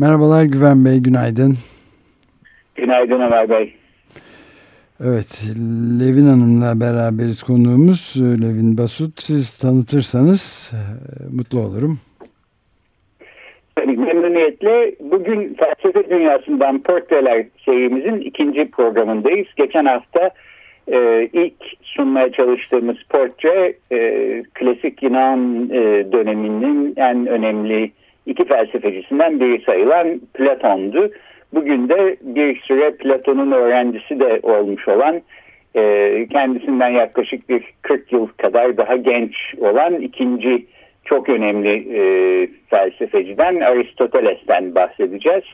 Merhabalar Güven Bey, günaydın. Günaydın Ömer Bey. Evet, Levin Hanım'la beraberiz konuğumuz Levin Basut. Siz tanıtırsanız e, mutlu olurum. Tabii memnuniyetle bugün felsefe dünyasından portreler serimizin ikinci programındayız. Geçen hafta e, ilk sunmaya çalıştığımız portre e, klasik Yunan e, döneminin en önemli iki felsefecisinden biri sayılan Platon'du. Bugün de bir süre Platon'un öğrencisi de olmuş olan e, kendisinden yaklaşık bir 40 yıl kadar daha genç olan ikinci çok önemli e, felsefeciden Aristoteles'ten bahsedeceğiz.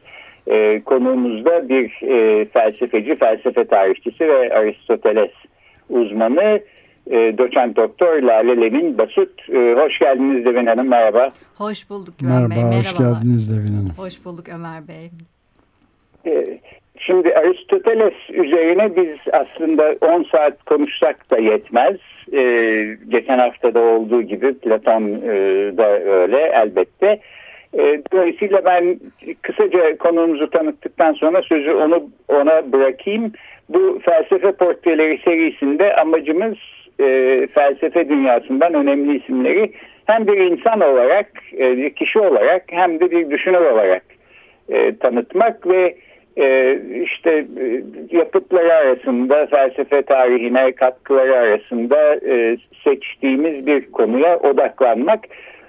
E, konuğumuzda bir e, felsefeci, felsefe tarihçisi ve Aristoteles uzmanı e, doçent doktor Lale Levin Basut. E, hoş geldiniz Levin Hanım, merhaba. Hoş bulduk Güven Merhaba, Bey, hoş geldiniz Levin Hanım. Hoş bulduk Ömer Bey. E, şimdi Aristoteles üzerine biz aslında 10 saat konuşsak da yetmez. E, geçen haftada olduğu gibi Platon e, da öyle elbette. Dolayısıyla ben kısaca konuğumuzu tanıttıktan sonra sözü onu ona bırakayım. Bu felsefe portreleri serisinde amacımız e, felsefe dünyasından önemli isimleri hem bir insan olarak, e, bir kişi olarak hem de bir düşünür olarak e, tanıtmak ve e, işte e, yapıtları arasında felsefe tarihine katkıları arasında e, seçtiğimiz bir konuya odaklanmak.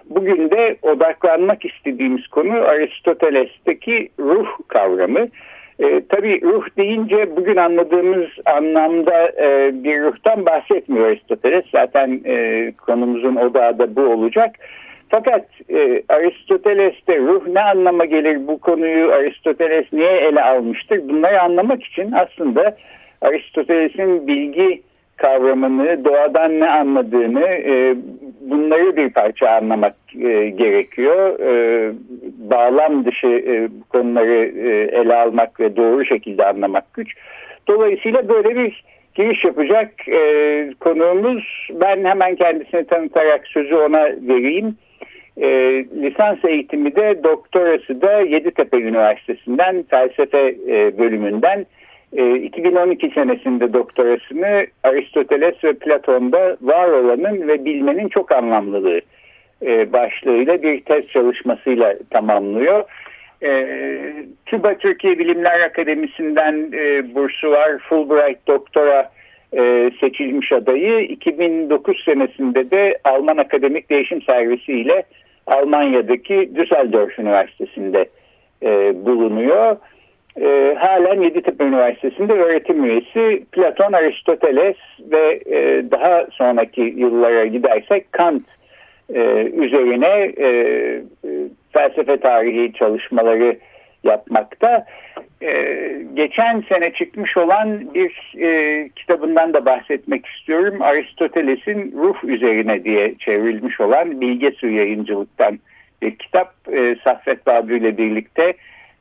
Bugün de odaklanmak istediğimiz konu Aristoteles'teki ruh kavramı. E, tabii ruh deyince bugün anladığımız anlamda e, bir ruhtan bahsetmiyor Aristoteles. Zaten e, konumuzun odağı da bu olacak. Fakat e, Aristoteles'te ruh ne anlama gelir bu konuyu Aristoteles niye ele almıştır? Bunları anlamak için aslında Aristoteles'in bilgi kavramını, doğadan ne anladığını e, bunları bir parça anlamak e, gerekiyor. E, bağlam dışı e, konuları e, ele almak ve doğru şekilde anlamak güç. Dolayısıyla böyle bir giriş yapacak e, konuğumuz. Ben hemen kendisini tanıtarak sözü ona vereyim. E, lisans eğitimi de doktorası da Yeditepe Üniversitesi'nden felsefe e, bölümünden 2012 senesinde doktorasını Aristoteles ve Platon'da var olanın ve bilmenin çok anlamlılığı başlığıyla bir tez çalışmasıyla tamamlıyor. TÜBA Türkiye Bilimler Akademisi'nden bursu var. Fulbright doktora seçilmiş adayı. 2009 senesinde de Alman Akademik Değişim Servisi ile Almanya'daki Düsseldorf Üniversitesi'nde bulunuyor e, halen Yeditepe Üniversitesi'nde öğretim üyesi Platon, Aristoteles ve e, daha sonraki yıllara gidersek Kant e, üzerine e, e, felsefe tarihi çalışmaları yapmakta. E, geçen sene çıkmış olan bir e, kitabından da bahsetmek istiyorum. Aristoteles'in ruh üzerine diye çevrilmiş olan Bilge Su yayıncılıktan bir kitap. E, Saffet Babü ile birlikte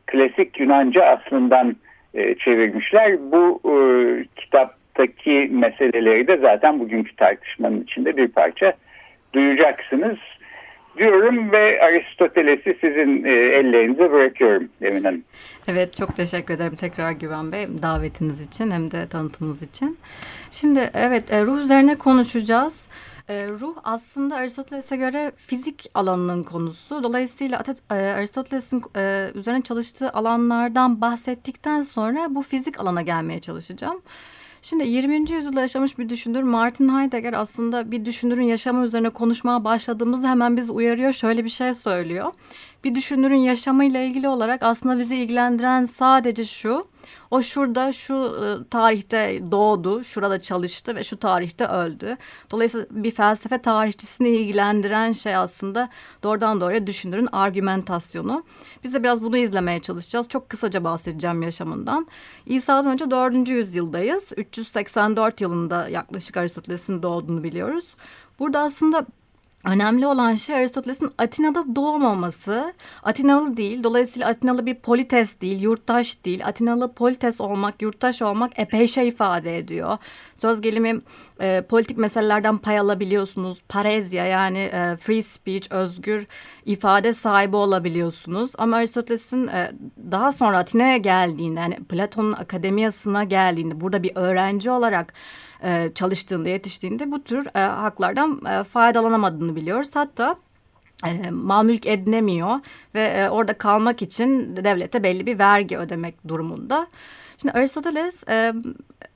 klasik Yunanca aslından e, çevirmişler. Bu e, kitaptaki meseleleri de zaten bugünkü tartışmanın içinde bir parça duyacaksınız diyorum ve Aristoteles'i sizin e, ellerinize bırakıyorum Emin Hanım. Evet çok teşekkür ederim tekrar Güven Bey davetiniz için hem de tanıtımınız için. Şimdi evet e, ruh üzerine konuşacağız. E, ruh aslında Aristoteles'e göre fizik alanının konusu. Dolayısıyla e, Aristoteles'in e, üzerine çalıştığı alanlardan bahsettikten sonra bu fizik alana gelmeye çalışacağım. Şimdi 20. yüzyılda yaşamış bir düşünür Martin Heidegger aslında bir düşünürün yaşamı üzerine konuşmaya başladığımızda hemen bizi uyarıyor. Şöyle bir şey söylüyor. Bir düşünürün yaşamıyla ilgili olarak aslında bizi ilgilendiren sadece şu. O şurada şu e, tarihte doğdu, şurada çalıştı ve şu tarihte öldü. Dolayısıyla bir felsefe tarihçisini ilgilendiren şey aslında doğrudan doğruya düşünürün argümentasyonu. Biz de biraz bunu izlemeye çalışacağız. Çok kısaca bahsedeceğim yaşamından. İsa'dan önce 4. yüzyıldayız. 384 yılında yaklaşık Aristoteles'in doğduğunu biliyoruz. Burada aslında Önemli olan şey Aristoteles'in Atina'da doğmaması. Atinalı değil. Dolayısıyla Atinalı bir polites değil, yurttaş değil. Atinalı polites olmak, yurttaş olmak epey şey ifade ediyor. Söz gelimi e, politik meselelerden pay alabiliyorsunuz. Parezya yani e, free speech, özgür ifade sahibi olabiliyorsunuz. Ama Aristoteles'in e, daha sonra Atina'ya geldiğinde, yani Platon'un akademiyasına geldiğinde, burada bir öğrenci olarak e, çalıştığında, yetiştiğinde bu tür e, haklardan e, faydalanamadığını biliyoruz. Hatta e, mal mülk edinemiyor ve e, orada kalmak için devlete belli bir vergi ödemek durumunda. Şimdi Aristoteles e,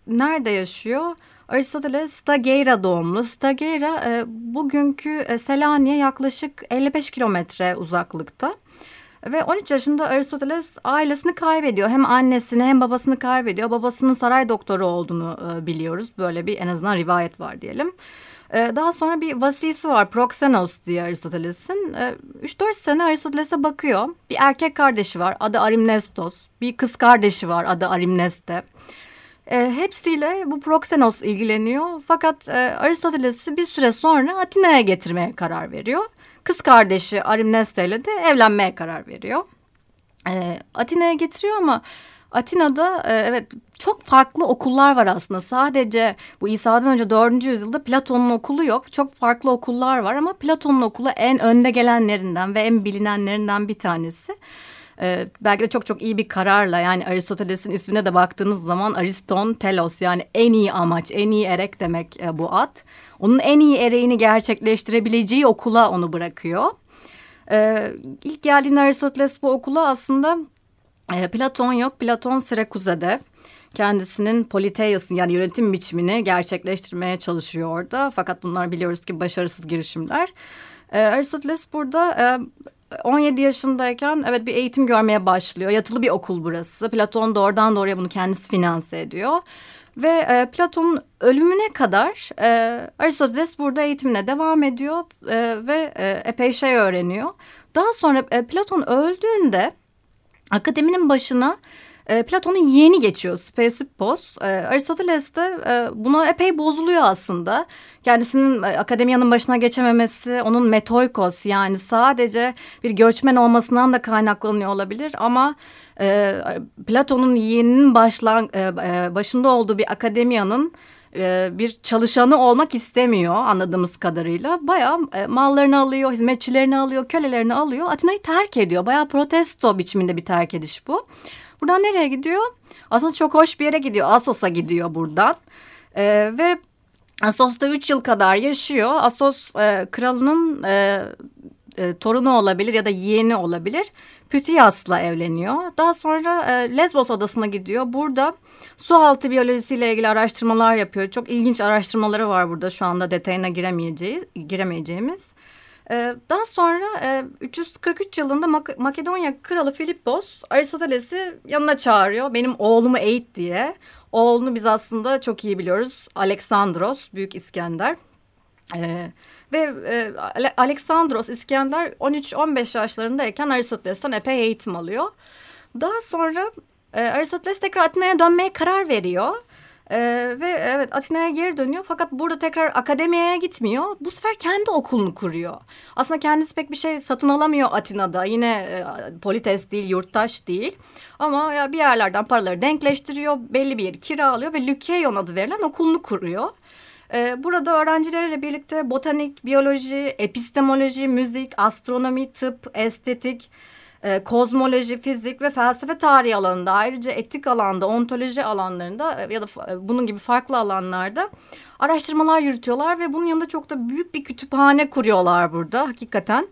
nerede yaşıyor? Aristoteles Stageira doğumlu. Stageira e, bugünkü e, Selanik'e yaklaşık 55 kilometre uzaklıkta. Ve 13 yaşında Aristoteles ailesini kaybediyor. Hem annesini hem babasını kaybediyor. Babasının saray doktoru olduğunu e, biliyoruz. Böyle bir en azından rivayet var diyelim. E, daha sonra bir vasisi var Proxenos diye Aristoteles'in. E, 3-4 sene Aristoteles'e bakıyor. Bir erkek kardeşi var adı Arimnestos. Bir kız kardeşi var adı Arimneste. E, hepsiyle bu Proxenos ilgileniyor. Fakat e, Aristoteles'i bir süre sonra Atina'ya getirmeye karar veriyor kız kardeşi Arimneste ile de evlenmeye karar veriyor. E, Atina'ya getiriyor ama Atina'da e, evet çok farklı okullar var aslında. Sadece bu İsa'dan önce 4. yüzyılda Platon'un okulu yok. Çok farklı okullar var ama Platon'un okulu en önde gelenlerinden ve en bilinenlerinden bir tanesi. Ee, belki de çok çok iyi bir kararla yani Aristoteles'in ismine de baktığınız zaman Ariston Telos yani en iyi amaç, en iyi erek demek e, bu at. Onun en iyi ereğini gerçekleştirebileceği okula onu bırakıyor. Ee, ilk geldiğinde Aristoteles bu okula aslında e, Platon yok. Platon Sirakuze'de kendisinin politeiasını yani yönetim biçimini gerçekleştirmeye çalışıyor orada. Fakat bunlar biliyoruz ki başarısız girişimler. Ee, Aristoteles burada e, 17 yaşındayken evet bir eğitim görmeye başlıyor. Yatılı bir okul burası. Platon doğrudan doğruya bunu kendisi finanse ediyor. Ve e, Platon'un ölümüne kadar e, Aristoteles burada eğitimine devam ediyor e, ve e, epey şey öğreniyor. Daha sonra e, Platon öldüğünde akademinin başına e, Platon'un yeğeni geçiyor Speusippos. E, Aristoteles de e, buna epey bozuluyor aslında. Kendisinin e, akademiyanın başına geçememesi, onun metoikos yani sadece bir göçmen olmasından da kaynaklanıyor olabilir. Ama e, Platon'un yeğeninin başlan, e, e, başında olduğu bir akademiyanın e, bir çalışanı olmak istemiyor anladığımız kadarıyla. Bayağı e, mallarını alıyor, hizmetçilerini alıyor, kölelerini alıyor. Atina'yı terk ediyor. Bayağı protesto biçiminde bir terk ediş bu. Buradan nereye gidiyor? Aslında çok hoş bir yere gidiyor. Asos'a gidiyor buradan. E, ve Asos'ta üç yıl kadar yaşıyor. Asos e, kralının e, e, torunu olabilir ya da yeğeni olabilir. Pütiyas'la evleniyor. Daha sonra e, Lesbos adasına gidiyor. Burada su altı biyolojisiyle ilgili araştırmalar yapıyor. Çok ilginç araştırmaları var burada şu anda detayına giremeyeceğiz, giremeyeceğimiz. Ee, daha sonra 343 e, yılında Makedonya kralı Filippos Aristoteles'i yanına çağırıyor. Benim oğlumu eğit diye. Oğlunu biz aslında çok iyi biliyoruz. Aleksandros, Büyük İskender. Ee, ve e, Aleksandros İskender 13-15 yaşlarındayken Aristoteles'ten epey eğitim alıyor. Daha sonra e, Aristoteles tekrar Atina'ya dönmeye karar veriyor. Ee, ve evet Atina'ya geri dönüyor fakat burada tekrar akademiye gitmiyor. Bu sefer kendi okulunu kuruyor. Aslında kendisi pek bir şey satın alamıyor Atina'da. Yine e, polites değil, yurttaş değil. Ama ya bir yerlerden paraları denkleştiriyor. Belli bir yeri kiralıyor ve Lykeion adı verilen okulunu kuruyor. Ee, burada öğrencileriyle birlikte botanik, biyoloji, epistemoloji, müzik, astronomi, tıp, estetik e, kozmoloji, fizik ve felsefe tarihi alanında ayrıca etik alanda, ontoloji alanlarında e, ya da e, bunun gibi farklı alanlarda araştırmalar yürütüyorlar ve bunun yanında çok da büyük bir kütüphane kuruyorlar burada hakikaten.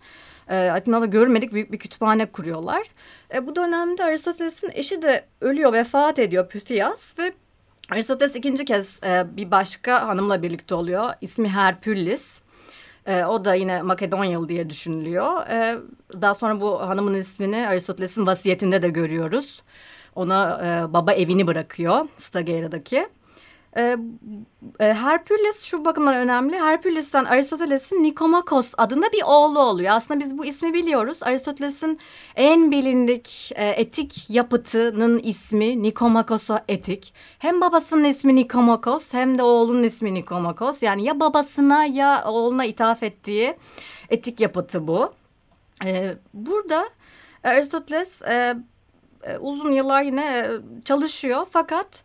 E, Atina'da görmedik büyük bir kütüphane kuruyorlar. E, bu dönemde Aristoteles'in eşi de ölüyor, vefat ediyor Pütiyas ve Aristoteles ikinci kez e, bir başka hanımla birlikte oluyor. İsmi Herpüllis. E, o da yine Makedonyalı diye düşünülüyor. E, daha sonra bu hanımın ismini Aristoteles'in vasiyetinde de görüyoruz. Ona e, baba evini bırakıyor Stagera'daki. E, e, Herpüles şu bakımdan önemli. Herpüles'ten Aristoteles'in Nikomakos adında bir oğlu oluyor. Aslında biz bu ismi biliyoruz. Aristoteles'in en bilindik e, etik yapıtının ismi Nikomakos etik. Hem babasının ismi Nikomakos hem de oğlunun ismi Nikomakos. Yani ya babasına ya oğluna ithaf ettiği etik yapıtı bu. E, burada Aristoteles e, e, uzun yıllar yine e, çalışıyor fakat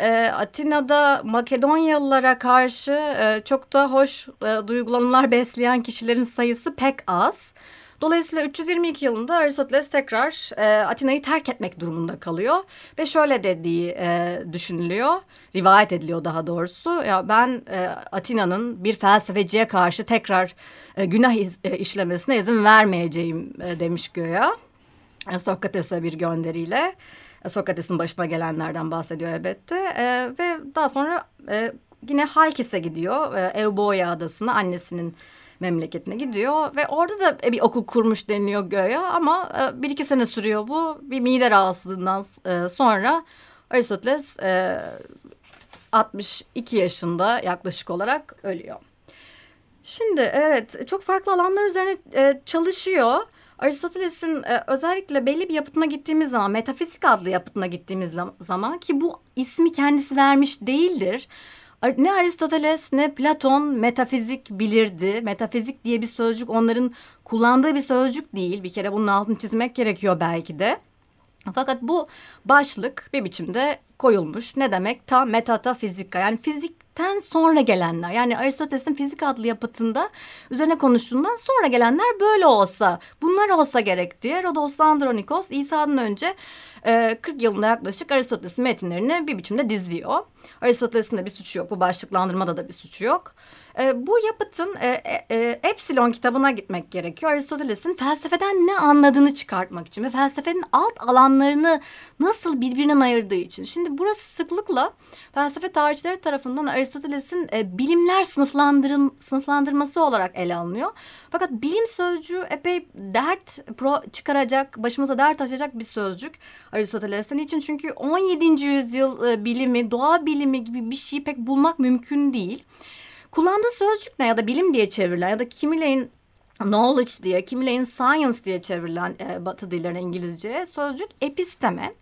e, Atina'da Makedonyalılara karşı e, çok da hoş e, duygulanımlar besleyen kişilerin sayısı pek az. Dolayısıyla 322 yılında Aristoteles tekrar e, Atina'yı terk etmek durumunda kalıyor ve şöyle dediği e, düşünülüyor, rivayet ediliyor daha doğrusu. Ya ben Atina'nın bir felsefeciye karşı tekrar günah işlemesine izin vermeyeceğim demiş göya. E, Sokrates'e bir gönderiyle. Sokrates'in başına gelenlerden bahsediyor elbette. E, ve daha sonra e, yine Halkis'e gidiyor. E, Euboea adasına annesinin memleketine gidiyor. Ve orada da bir okul kurmuş deniliyor göya ama e, bir iki sene sürüyor bu. Bir mide rahatsızlığından e, sonra Aristoteles e, 62 yaşında yaklaşık olarak ölüyor. Şimdi evet çok farklı alanlar üzerine e, çalışıyor. Aristoteles'in e, özellikle belli bir yapıtına gittiğimiz zaman, metafizik adlı yapıtına gittiğimiz zaman ki bu ismi kendisi vermiş değildir. Ne Aristoteles ne Platon metafizik bilirdi. Metafizik diye bir sözcük onların kullandığı bir sözcük değil. Bir kere bunun altını çizmek gerekiyor belki de. Fakat bu başlık bir biçimde koyulmuş. Ne demek? Ta metata yani fizikten sonra gelenler. Yani Aristoteles'in fizik adlı yapıtında üzerine konuştuğundan sonra gelenler böyle olsa, bunlar olsa gerek diye Rodos Andronikos İsa'dan önce e, 40 yılında yaklaşık Aristoteles'in metinlerini bir biçimde diziyor. Aristoteles'in de bir suçu yok. Bu başlıklandırmada da bir suçu yok. E, bu yapıtın e, e, e, Epsilon kitabına gitmek gerekiyor. Aristoteles'in felsefeden ne anladığını çıkartmak için ve felsefenin alt alanlarını nasıl birbirinden ayırdığı için. Şimdi burası sıklıkla felsefe tarihçileri tarafından Aristoteles'in e, bilimler sınıflandırım, sınıflandırması olarak ele alınıyor. Fakat bilim sözcüğü epey dert pro çıkaracak, başımıza dert açacak bir sözcük Aristoteles'ten için. Çünkü 17. yüzyıl e, bilimi, doğa bilimi gibi bir şeyi pek bulmak mümkün değil. Kullandığı sözcük ne ya da bilim diye çevrilen ya da kimilerin knowledge diye, kimilerin science diye çevrilen e, batı dillerine İngilizce sözcük episteme.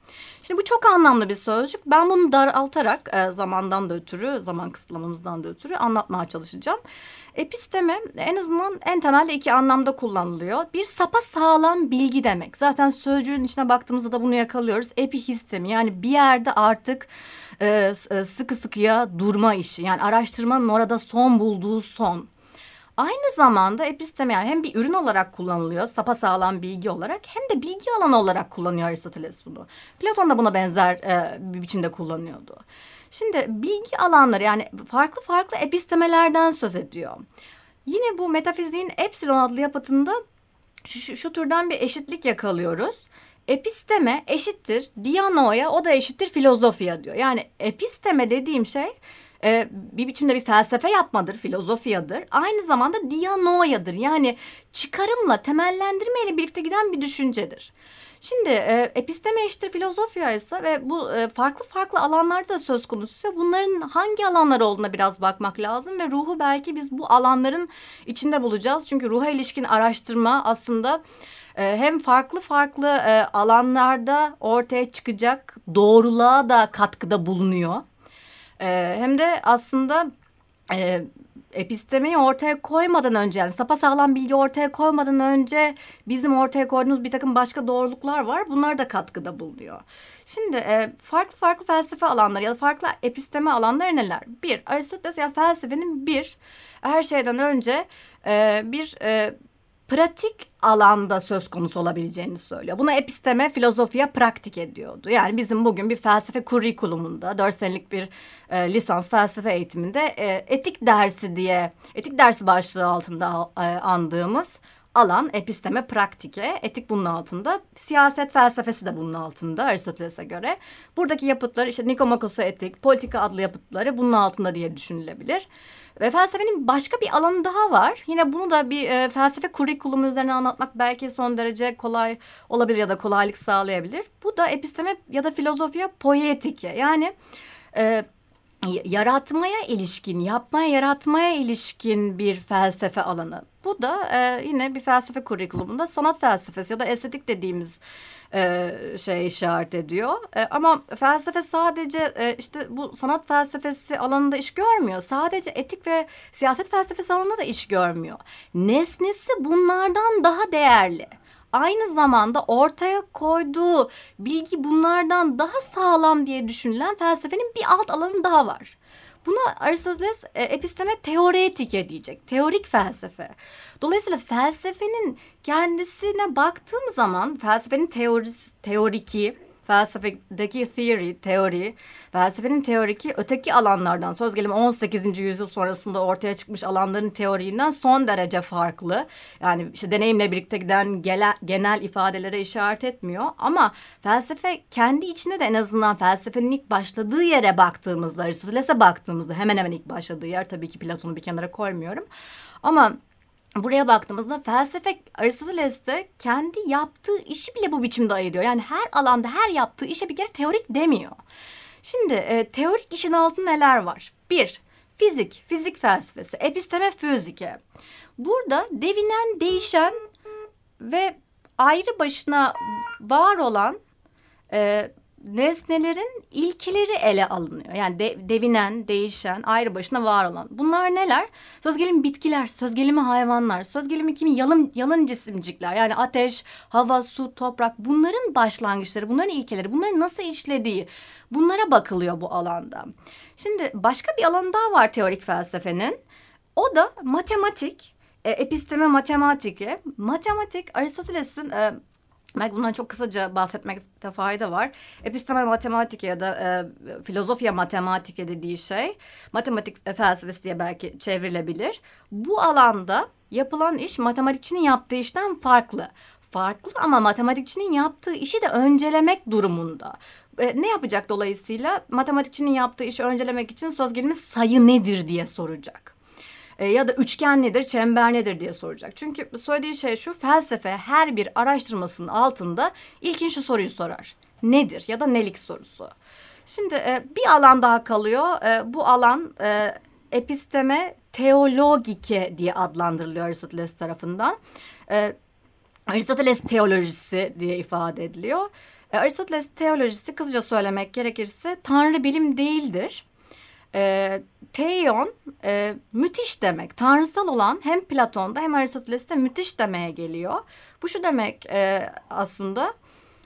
Şimdi bu çok anlamlı bir sözcük. Ben bunu daraltarak e, zamandan da ötürü, zaman kısıtlamamızdan da ötürü anlatmaya çalışacağım. Episteme en azından en temelde iki anlamda kullanılıyor. Bir sapa sağlam bilgi demek. Zaten sözcüğün içine baktığımızda da bunu yakalıyoruz. Epihistemi yani bir yerde artık e, e, sıkı sıkıya durma işi. Yani araştırmanın orada son bulduğu son. Aynı zamanda episteme yani hem bir ürün olarak kullanılıyor sapasağlam bilgi olarak hem de bilgi alanı olarak kullanıyor Aristoteles bunu. Platon da buna benzer e, bir biçimde kullanıyordu. Şimdi bilgi alanları yani farklı farklı epistemelerden söz ediyor. Yine bu metafiziğin epsilon adlı yapıtında şu, şu, şu türden bir eşitlik yakalıyoruz. Episteme eşittir dianoya o da eşittir filozofiya diyor. Yani episteme dediğim şey e, bir biçimde bir felsefe yapmadır, filozofiyadır. Aynı zamanda dianoyadır. Yani çıkarımla, temellendirmeyle birlikte giden bir düşüncedir. Şimdi e, episteme eşittir filozofya ise ve bu e, farklı farklı alanlarda da söz konusuysa bunların hangi alanlar olduğuna biraz bakmak lazım ve ruhu belki biz bu alanların içinde bulacağız. Çünkü ruha ilişkin araştırma aslında e, hem farklı farklı e, alanlarda ortaya çıkacak doğruluğa da katkıda bulunuyor. E, hem de aslında epistemeyi ortaya koymadan önce yani sapasağlam bilgi ortaya koymadan önce bizim ortaya koyduğumuz bir takım başka doğruluklar var. Bunlar da katkıda bulunuyor. Şimdi e, farklı farklı felsefe alanları ya da farklı episteme alanları neler? Bir, Aristoteles ya felsefenin bir her şeyden önce e, bir e, pratik alanda söz konusu olabileceğini söylüyor. Buna episteme, filozofiya praktik ediyordu. Yani bizim bugün bir felsefe kurikulumunda, dört senelik bir e, lisans felsefe eğitiminde e, etik dersi diye, etik dersi başlığı altında e, andığımız alan episteme praktike. Etik bunun altında. Siyaset felsefesi de bunun altında Aristoteles'e göre. Buradaki yapıtlar işte Nikomakos'a etik, politika adlı yapıtları bunun altında diye düşünülebilir. Ve felsefenin başka bir alanı daha var. Yine bunu da bir e, felsefe kurikulumu üzerine anlatmak belki son derece kolay olabilir ya da kolaylık sağlayabilir. Bu da episteme ya da filozofiya poetike. Yani e, yaratmaya ilişkin, yapmaya, yaratmaya ilişkin bir felsefe alanı. Bu da e, yine bir felsefe kurikulumunda sanat felsefesi ya da estetik dediğimiz e, şey işaret ediyor. E, ama felsefe sadece e, işte bu sanat felsefesi alanında iş görmüyor. Sadece etik ve siyaset felsefesi alanında da iş görmüyor. Nesnesi bunlardan daha değerli aynı zamanda ortaya koyduğu bilgi bunlardan daha sağlam diye düşünülen felsefenin bir alt alanı daha var. Buna Aristoteles e, episteme teoretike diyecek. Teorik felsefe. Dolayısıyla felsefenin kendisine baktığım zaman felsefenin teorisi, teoriki felsefedeki theory, teori, felsefenin teoriki öteki alanlardan söz gelimi 18. yüzyıl sonrasında ortaya çıkmış alanların teoriğinden son derece farklı. Yani işte deneyimle birlikte giden genel, genel ifadelere işaret etmiyor ama felsefe kendi içinde de en azından felsefenin ilk başladığı yere baktığımızda Aristoteles'e baktığımızda hemen hemen ilk başladığı yer tabii ki Platon'u bir kenara koymuyorum. Ama buraya baktığımızda felsefe Aristoteles'te kendi yaptığı işi bile bu biçimde ayırıyor. Yani her alanda her yaptığı işe bir kere teorik demiyor. Şimdi e, teorik işin altında neler var? Bir, fizik, fizik felsefesi, episteme fizike. Burada devinen, değişen ve ayrı başına var olan e, nesnelerin ilkeleri ele alınıyor. Yani de, devinen, değişen, ayrı başına var olan. Bunlar neler? Söz gelimi bitkiler, söz gelimi hayvanlar, söz gelimi kimi yalın, yalın cisimcikler. Yani ateş, hava, su, toprak bunların başlangıçları, bunların ilkeleri, bunların nasıl işlediği bunlara bakılıyor bu alanda. Şimdi başka bir alan daha var teorik felsefenin. O da matematik, e, episteme matematiki. Matematik Aristoteles'in e, Belki bundan çok kısaca bahsetmekte fayda var. Episteme matematik ya da e, filozofya matematik dediği şey matematik felsefesi diye belki çevrilebilir. Bu alanda yapılan iş matematikçinin yaptığı işten farklı. Farklı ama matematikçinin yaptığı işi de öncelemek durumunda. E, ne yapacak dolayısıyla? Matematikçinin yaptığı işi öncelemek için söz gelimi sayı nedir diye soracak e, ya da üçgen nedir, çember nedir diye soracak. Çünkü söylediği şey şu felsefe her bir araştırmasının altında ilkin şu soruyu sorar. Nedir ya da nelik sorusu. Şimdi e, bir alan daha kalıyor. E, bu alan e, episteme teologike diye adlandırılıyor Aristoteles tarafından. E, Aristoteles teolojisi diye ifade ediliyor. E, Aristoteles teolojisi kısaca söylemek gerekirse tanrı bilim değildir. E, Teion e, müthiş demek. Tanrısal olan hem Platon'da hem Aristoteles'te müthiş demeye geliyor. Bu şu demek e, aslında.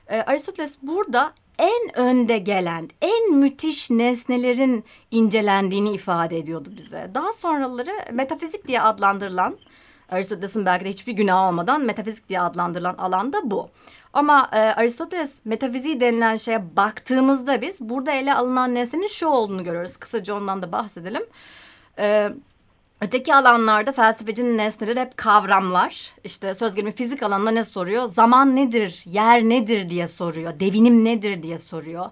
E, Aristoteles burada en önde gelen, en müthiş nesnelerin incelendiğini ifade ediyordu bize. Daha sonraları metafizik diye adlandırılan, Aristoteles'in belki de hiçbir günah olmadan metafizik diye adlandırılan alan da bu. Ama e, Aristoteles metafiziği denilen şeye baktığımızda biz burada ele alınan nesnenin şu olduğunu görüyoruz. Kısaca ondan da bahsedelim. E, öteki alanlarda felsefecinin nesneleri hep kavramlar. İşte söz gelimi fizik alanında ne soruyor? Zaman nedir, yer nedir diye soruyor. Devinim nedir diye soruyor.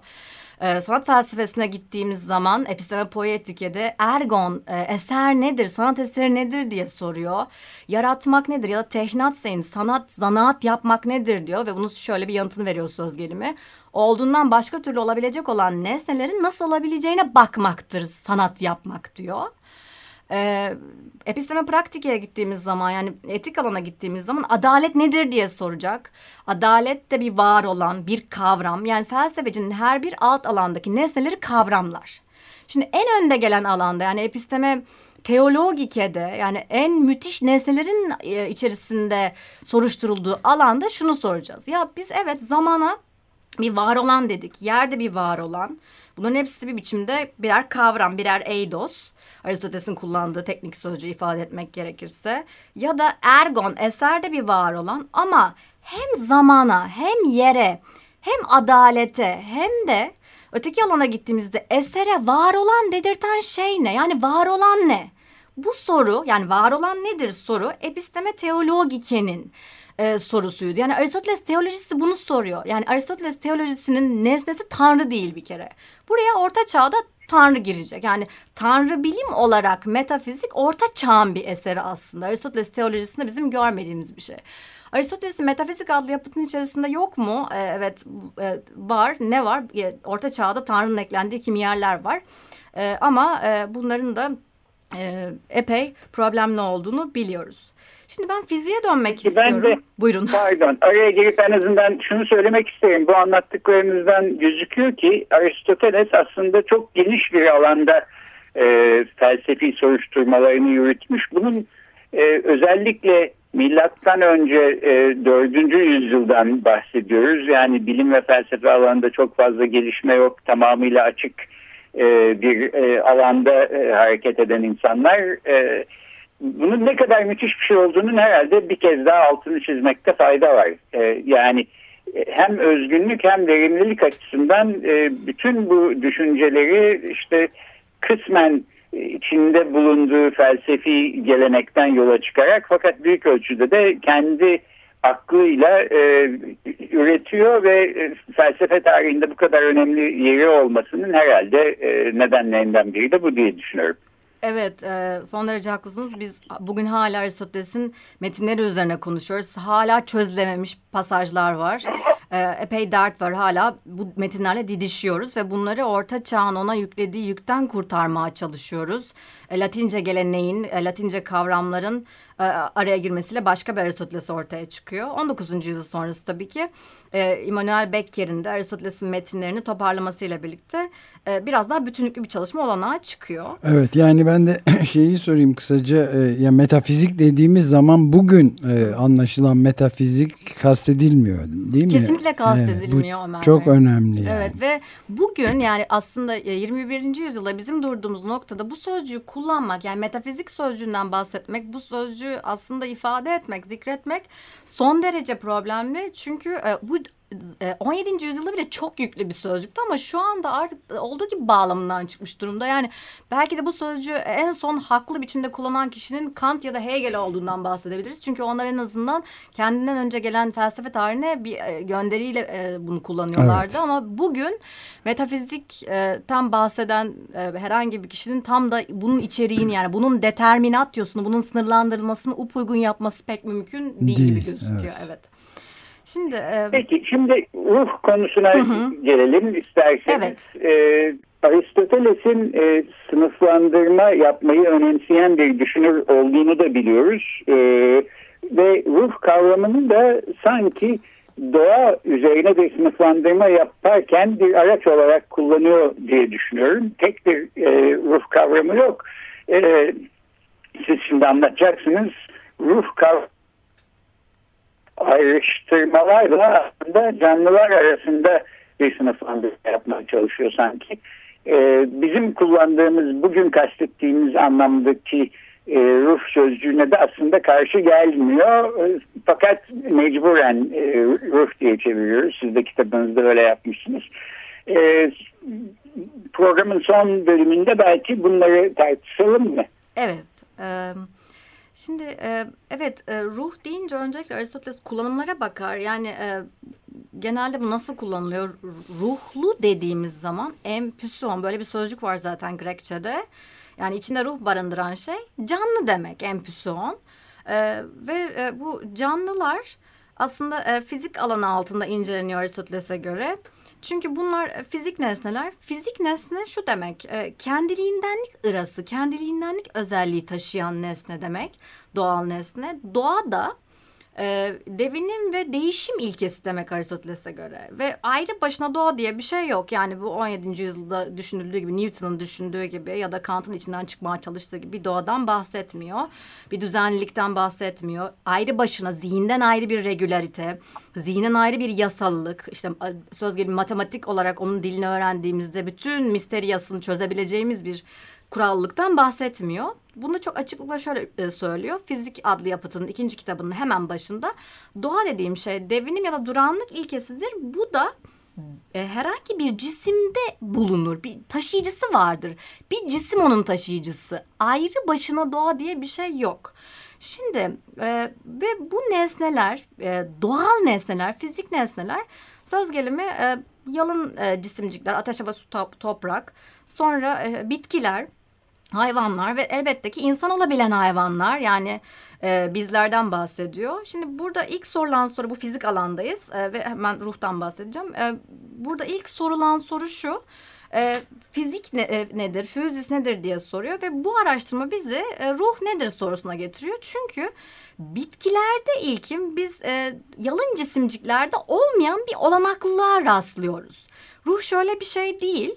E, sanat felsefesine gittiğimiz zaman episteme poetike'de ergon e, eser nedir, sanat eseri nedir diye soruyor. Yaratmak nedir ya da tehnat seyin, sanat, zanaat yapmak nedir diyor ve bunu şöyle bir yanıtını veriyor söz gelimi. Olduğundan başka türlü olabilecek olan nesnelerin nasıl olabileceğine bakmaktır sanat yapmak diyor. Ee, episteme praktike gittiğimiz zaman yani etik alana gittiğimiz zaman adalet nedir diye soracak. Adalet de bir var olan bir kavram. Yani felsefecinin her bir alt alandaki nesneleri kavramlar. Şimdi en önde gelen alanda yani episteme teologikede yani en müthiş nesnelerin e, içerisinde soruşturulduğu alanda şunu soracağız. Ya biz evet zamana bir var olan dedik. Yerde bir var olan. Bunların hepsi bir biçimde birer kavram, birer eidos. Aristoteles'in kullandığı teknik sözcüğü ifade etmek gerekirse. Ya da ergon eserde bir var olan ama hem zamana hem yere hem adalete hem de öteki alana gittiğimizde esere var olan dedirten şey ne? Yani var olan ne? Bu soru yani var olan nedir soru episteme teologikenin e, sorusuydu. Yani Aristoteles teolojisi bunu soruyor. Yani Aristoteles teolojisinin nesnesi Tanrı değil bir kere. Buraya Orta Çağ'da Tanrı girecek. Yani Tanrı bilim olarak metafizik Orta Çağ'ın bir eseri aslında. Aristoteles teolojisinde bizim görmediğimiz bir şey. Aristoteles'in metafizik adlı yapıtın içerisinde yok mu? Ee, evet e, var. Ne var? E, Orta Çağ'da Tanrı'nın eklendiği kimi yerler var. E, ama e, bunların da e, epey problemli olduğunu biliyoruz. Şimdi ben fiziğe dönmek Peki, istiyorum. Ben de, Buyurun. Pardon. Araya girip en azından şunu söylemek isterim. Bu anlattıklarınızdan gözüküyor ki Aristoteles aslında çok geniş bir alanda e, felsefi soruşturmalarını yürütmüş. Bunun e, özellikle milattan önce e, 4. yüzyıldan bahsediyoruz. Yani bilim ve felsefe alanında çok fazla gelişme yok. Tamamıyla açık e, bir e, alanda e, hareket eden insanlar... Bunun ne kadar müthiş bir şey olduğunun herhalde bir kez daha altını çizmekte fayda var. Yani hem özgünlük hem verimlilik açısından bütün bu düşünceleri işte kısmen içinde bulunduğu felsefi gelenekten yola çıkarak fakat büyük ölçüde de kendi aklıyla üretiyor ve e, felsefe tarihinde bu kadar önemli yeri olmasının herhalde e, nedenlerinden biri de bu diye düşünüyorum. Evet, e, son derece haklısınız. Biz bugün hala Aristoteles'in metinleri üzerine konuşuyoruz. Hala çözülememiş pasajlar var. E, epey dert var hala. Bu metinlerle didişiyoruz ve bunları orta çağın ona yüklediği yükten kurtarmaya çalışıyoruz. E, Latince geleneğin, e, Latince kavramların e, araya girmesiyle başka bir Aristoteles ortaya çıkıyor. 19. yüzyıl sonrası tabii ki e, Immanuel Becker'in de Aristoteles'in metinlerini toparlamasıyla birlikte e, biraz daha bütünlüklü bir çalışma olanağı çıkıyor. Evet yani ben de şeyi sorayım kısaca e, ya metafizik dediğimiz zaman bugün e, anlaşılan metafizik kastedilmiyor değil mi? Kesinlikle kastedilmiyor evet, Ömer Çok Bey. önemli yani. Evet ve bugün yani aslında 21. yüzyılda bizim durduğumuz noktada bu sözcüğü kullanmak yani metafizik sözcüğünden bahsetmek bu sözcüğü aslında ifade etmek, zikretmek son derece problemli. Çünkü e, bu 17. E, yüzyılda bile çok yüklü bir sözcüktü ama şu anda artık olduğu gibi bağlamından çıkmış durumda. Yani belki de bu sözcüğü en son haklı biçimde kullanan kişinin Kant ya da Hegel olduğundan bahsedebiliriz. Çünkü onlar en azından kendinden önce gelen felsefe tarihine bir e, gönderiyle bunu kullanıyorlardı. Evet. Ama bugün metafizikten bahseden herhangi bir kişinin tam da bunun içeriğini yani bunun determinatyosunu, bunun sınırlandırılmasını upuygun yapması pek mümkün değil, değil gibi gözüküyor. Evet. evet. Şimdi e... Peki şimdi ruh konusuna hı hı. gelelim isterseniz. Evet. E, Aristoteles'in e, sınıflandırma yapmayı önemseyen bir düşünür olduğunu da biliyoruz. E, ve ruh kavramını da sanki doğa üzerine bir sınıflandırma yaparken bir araç olarak kullanıyor diye düşünüyorum. Tek bir e, ruh kavramı yok. E, siz şimdi anlatacaksınız. Ruh kavramı ayrıştırmalarla aslında canlılar arasında bir sınıflandırma yapmaya çalışıyor sanki. Ee, bizim kullandığımız, bugün kastettiğimiz anlamdaki e, ruh sözcüğüne de aslında karşı gelmiyor. E, fakat mecburen e, ruh diye çeviriyoruz. Siz de kitabınızda öyle yapmışsınız. E, programın son bölümünde belki bunları tartışalım mı? Evet. Um... Şimdi e, evet e, ruh deyince öncelikle Aristoteles kullanımlara bakar. Yani e, genelde bu nasıl kullanılıyor? Ruhlu dediğimiz zaman empüson böyle bir sözcük var zaten Grekçe'de. Yani içinde ruh barındıran şey canlı demek empüson. Ve bu canlılar aslında fizik alanı altında inceleniyor Aristoteles'e göre. Çünkü bunlar e, fizik nesneler. Fizik nesne şu demek. E, kendiliğindenlik ırası, kendiliğindenlik özelliği taşıyan nesne demek. Doğal nesne. Doğa da e, devinim ve değişim ilkesi demek Aristoteles'e göre. Ve ayrı başına doğa diye bir şey yok. Yani bu 17. yüzyılda düşünüldüğü gibi Newton'un düşündüğü gibi ya da Kant'ın içinden çıkmaya çalıştığı gibi bir doğadan bahsetmiyor. Bir düzenlilikten bahsetmiyor. Ayrı başına zihinden ayrı bir regülarite, zihnin ayrı bir yasallık. İşte söz gelimi matematik olarak onun dilini öğrendiğimizde bütün misteriyasını çözebileceğimiz bir kurallıktan bahsetmiyor. Bunu çok açıklıkla şöyle e, söylüyor. Fizik adlı yapıtının ikinci kitabının hemen başında. Doğa dediğim şey devinim ya da duranlık ilkesidir. Bu da e, herhangi bir cisimde bulunur. Bir taşıyıcısı vardır. Bir cisim onun taşıyıcısı. Ayrı başına doğa diye bir şey yok. Şimdi e, ve bu nesneler, e, doğal nesneler, fizik nesneler söz gelimi e, yalın e, cisimcikler, ateş, hava, su, top, toprak, sonra e, bitkiler, hayvanlar ve elbette ki insan olabilen hayvanlar yani e, bizlerden bahsediyor. Şimdi burada ilk sorulan soru bu fizik alandayız e, ve hemen ruhtan bahsedeceğim. E, burada ilk sorulan soru şu. E, fizik ne, e, nedir, füzis nedir diye soruyor ve bu araştırma bizi e, ruh nedir sorusuna getiriyor. Çünkü bitkilerde ilkin biz e, yalın cisimciklerde olmayan bir olanaklılığa rastlıyoruz. Ruh şöyle bir şey değil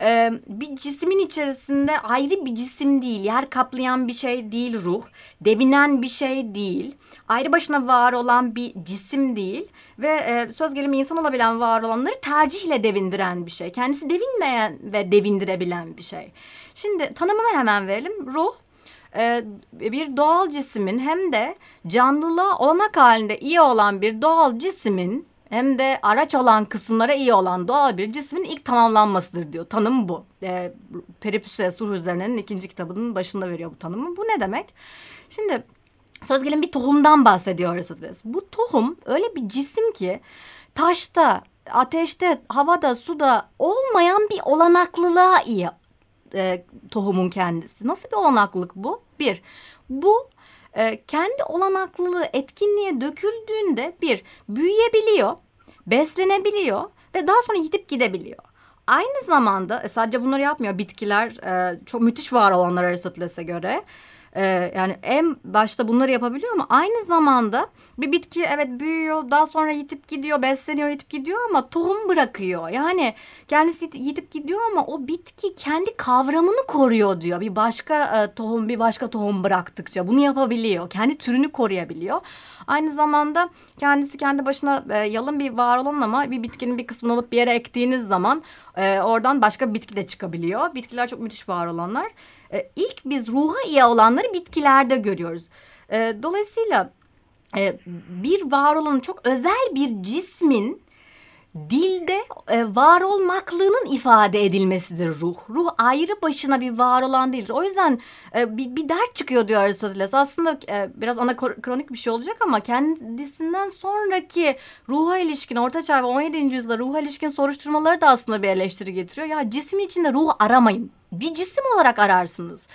e, bir cismin içerisinde ayrı bir cisim değil, yer kaplayan bir şey değil ruh, devinen bir şey değil, ayrı başına var olan bir cisim değil ve e, söz gelimi insan olabilen var olanları tercihle devindiren bir şey. Kendisi devinmeyen ve devindirebilen bir şey. Şimdi tanımını hemen verelim. Ruh bir doğal cismin hem de canlılığa olanak halinde iyi olan bir doğal cismin hem de araç olan kısımlara iyi olan doğal bir cismin ilk tamamlanmasıdır diyor. Tanım bu. E, Peripüses Ruh Üzerine'nin ikinci kitabının başında veriyor bu tanımı. Bu ne demek? Şimdi söz gelin bir tohumdan bahsediyor Aristoteles. Bu tohum öyle bir cisim ki taşta, ateşte, havada, suda olmayan bir olanaklılığa iyi e, tohumun kendisi. Nasıl bir olanaklılık bu? Bir, bu e, kendi olanaklılığı etkinliğe döküldüğünde bir büyüyebiliyor, beslenebiliyor ve daha sonra yitip gidebiliyor. Aynı zamanda e, sadece bunları yapmıyor bitkiler e, çok müthiş var olanlar Aristoteles'e göre. Ee, yani en başta bunları yapabiliyor ama aynı zamanda bir bitki evet büyüyor daha sonra yitip gidiyor besleniyor yitip gidiyor ama tohum bırakıyor. Yani kendisi yitip gidiyor ama o bitki kendi kavramını koruyor diyor. Bir başka e, tohum bir başka tohum bıraktıkça bunu yapabiliyor. Kendi türünü koruyabiliyor. Aynı zamanda kendisi kendi başına e, yalın bir var olan ama bir bitkinin bir kısmını alıp bir yere ektiğiniz zaman e, oradan başka bitki de çıkabiliyor. Bitkiler çok müthiş var olanlar. E, ilk biz ruha iyi olanları bitkilerde görüyoruz. E, dolayısıyla e, bir var olan çok özel bir cismin dilde e, var olmaklığının ifade edilmesidir ruh. Ruh ayrı başına bir var olan değildir. O yüzden e, bir, bir dert çıkıyor diyor Aristoteles. Aslında e, biraz anakronik bir şey olacak ama kendisinden sonraki ruha ilişkin Orta Çağ ve 17. yüzyılda ruha ilişkin soruşturmaları da aslında bir eleştiri getiriyor. Ya cismin içinde ruh aramayın. Bir cisim olarak ararsınız.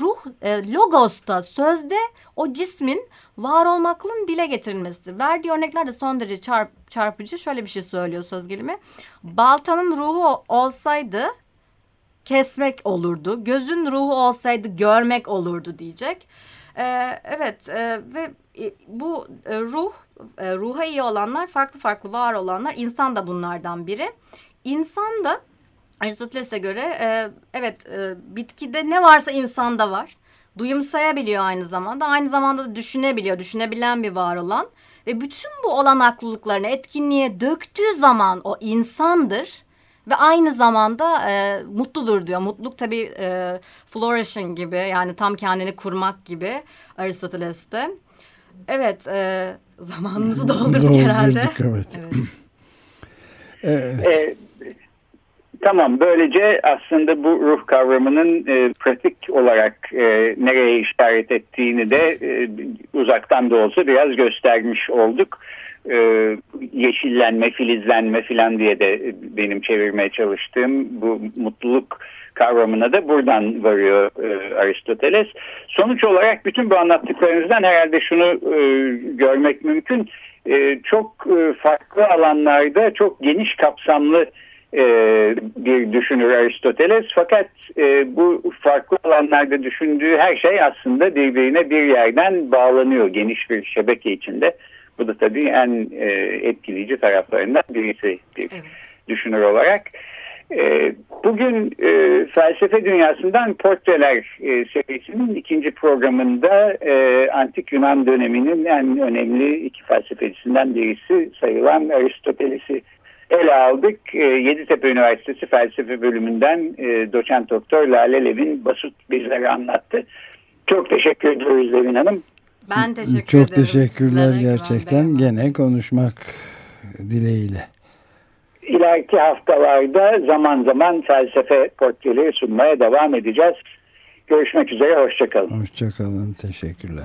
Ruh e, logos'ta sözde o cismin var olmaklığın dile getirilmesidir. Verdiği örnekler de son derece çarp, çarpıcı. Şöyle bir şey söylüyor söz gelimi. Baltanın ruhu olsaydı kesmek olurdu. Gözün ruhu olsaydı görmek olurdu diyecek. Ee, evet e, ve e, bu e, ruh, e, ruha iyi olanlar farklı farklı var olanlar. insan da bunlardan biri. İnsan da Aristoteles'e göre e, evet e, bitkide ne varsa insanda var. Duyumsayabiliyor aynı zamanda. Aynı zamanda da düşünebiliyor. Düşünebilen bir var olan. Ve bütün bu olanaklılıklarını etkinliğe döktüğü zaman o insandır. Ve aynı zamanda e, mutludur diyor. Mutluluk tabii e, flourishing gibi yani tam kendini kurmak gibi Aristoteles'te. Evet e, zamanımızı doldurduk, doldurduk herhalde. evet. evet. evet. Tamam böylece aslında bu ruh kavramının e, pratik olarak e, nereye işaret ettiğini de e, uzaktan da olsa biraz göstermiş olduk. E, yeşillenme, filizlenme filan diye de benim çevirmeye çalıştığım bu mutluluk kavramına da buradan varıyor e, Aristoteles. Sonuç olarak bütün bu anlattıklarınızdan herhalde şunu e, görmek mümkün. E, çok e, farklı alanlarda çok geniş kapsamlı e, bir düşünür Aristoteles. Fakat e, bu farklı alanlarda düşündüğü her şey aslında birbirine bir yerden bağlanıyor geniş bir şebeke içinde. Bu da tabii en e, etkileyici taraflarından birisi bir evet. düşünür olarak. E, bugün e, felsefe dünyasından portreler e, serisinin ikinci programında e, antik Yunan döneminin en önemli iki felsefecisinden birisi sayılan Aristoteles'i ele aldık. E, Yeditepe Üniversitesi Felsefe Bölümünden e, doçent doktor Lale Levin Basut bizlere anlattı. Çok teşekkür ediyoruz Levin Hanım. Ben teşekkür Çok ederim. Çok teşekkürler gerçekten. Gene konuşmak dileğiyle. ileriki haftalarda zaman zaman felsefe portreleri sunmaya devam edeceğiz. Görüşmek üzere, hoşçakalın. Hoşçakalın, teşekkürler.